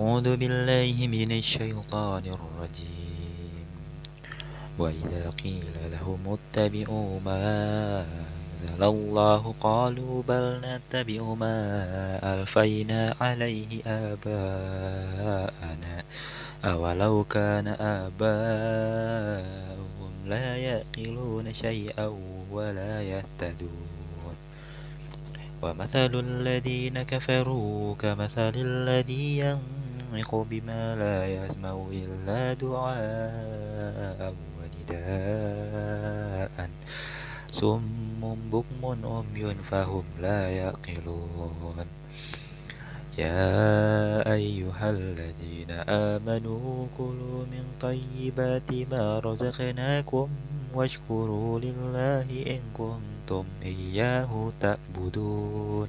أعوذ بالله من الشيطان الرجيم. وإذا قيل لهم اتبعوا ما أنزل الله قالوا بل نتبع ما ألفينا عليه آباءنا. أولو كان آباؤهم لا يأكلون شيئا ولا يهتدون. ومثل الذين كفروا كمثل الذي ينعق بما لا يسمع إلا دعاء ونداء. صم بكم عمي فهم لا يعقلون. يا أيها الذين آمنوا كلوا من طيبات ما رزقناكم واشكروا لله إن كنتم إياه تعبدون.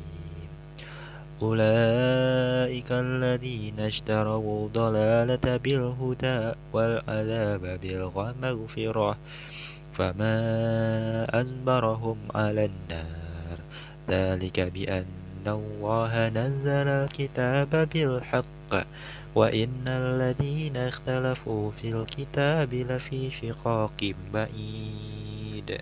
أولئك الذين اشتروا الضلالة بالهدى والعذاب بالمغفرة فما أجبرهم على النار. ذلك بأن الله نزل الكتاب بالحق وإن الذين اختلفوا في الكتاب لفي شقاق بعيد.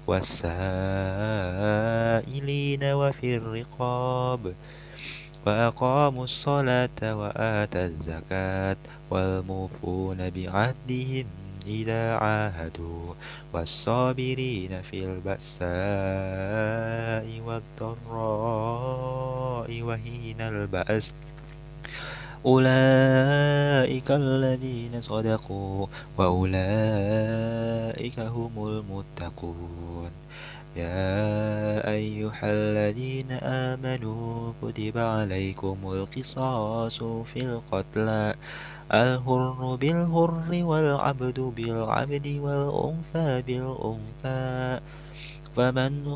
والسائلين وفي الرقاب وأقاموا الصلاة وآتى الزكاة والموفون بعهدهم إذا عاهدوا والصابرين في البأساء والضراء وهين البأس أولئك الذين صدقوا وأولئك هم المتقون. يا أيها الذين آمنوا كتب عليكم القصاص في القتلى الحر بالحر والعبد بالعبد والأنثى بالأنثى. فمن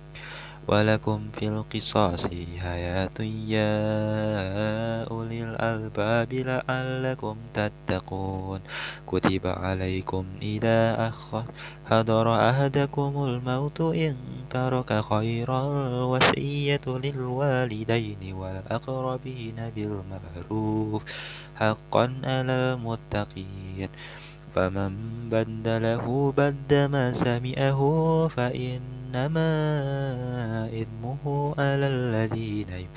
ولكم في القصاص حياة يا أولي الألباب لعلكم تتقون. كتب عليكم إذا حضر أحدكم الموت إن ترك خيرا الوصية للوالدين والأقربين بالمعروف حقا على المتقين. فمن بدله بد ما سمعه فإنما إثمه على الذين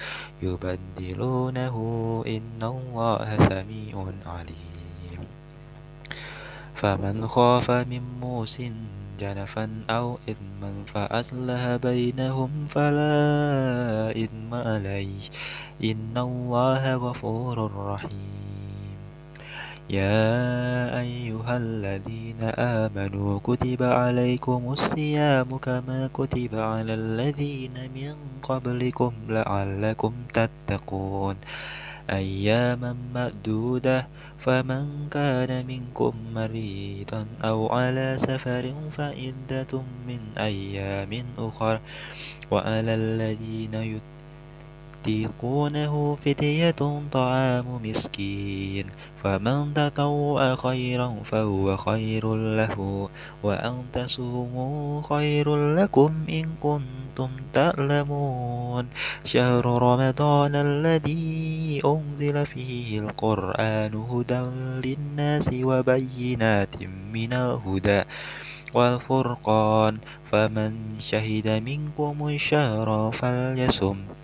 يبدلونه إن الله سميع عليم. فمن خاف من موس جنفا أو إثما فأصلح بينهم فلا إثم عليه. إن الله غفور رحيم. يا أيها الذين آمنوا كتب عليكم الصيام كما كتب على الذين من قبلكم لعلكم تتقون. أياما مأدودة فمن كان منكم مريضا أو على سفر فعدة من أيام أخر. وعلى الذين يطيقونه فدية طعام مسكين. فمن تطوع خيرا فهو خير له وأن تصوموا خير لكم إن كنتم تعلمون. شهر رمضان الذي أنزل فيه القرآن هدى للناس وبينات من الهدى والفرقان. فمن شهد منكم الشهر فليصم.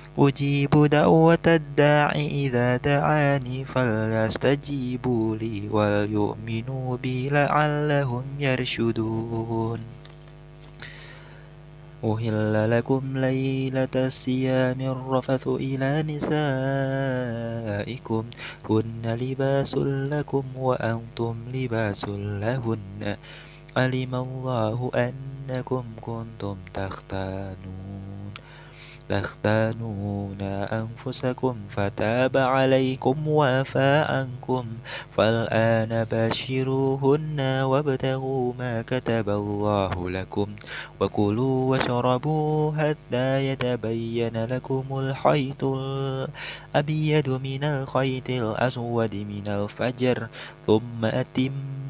أجيب دعوة الداع إذا دعاني فليستجيبوا لي وليؤمنوا بي لعلهم يرشدون. أهل لكم ليلة الصيام الرفث إلى نسائكم. هن لباس لكم وأنتم لباس لهن. علم الله أنكم كنتم تختانون. تختانون أنفسكم فتاب عليكم وعفى عنكم فالآن باشروهن وابتغوا ما كتب الله لكم وكلوا واشربوا حتى يتبين لكم الخيط الأبيض من الخيط الأسود من الفجر ثم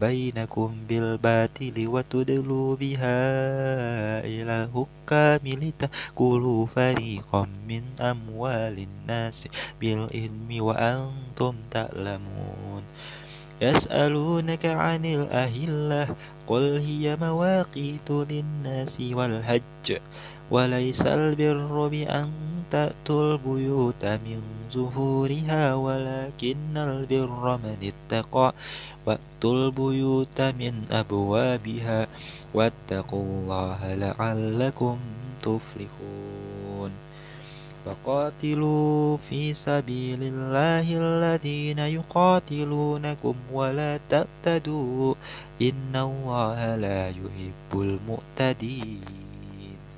بينكم بالباطل وتدلوا بها إلى الحكام لتأكلوا فريقا من أموال الناس بالإثم وأنتم تعلمون. يسألونك عن الأهلة قل هي مواقيت للناس والحج وليس البر بأن تأتوا البيوت من ظهورها ولكن البر من اتقى. وأتوا البيوت من أبوابها واتقوا الله لعلكم تفلحون. فقاتلوا في سبيل الله الذين يقاتلونكم ولا تعتدوا إن الله لا يحب المعتدين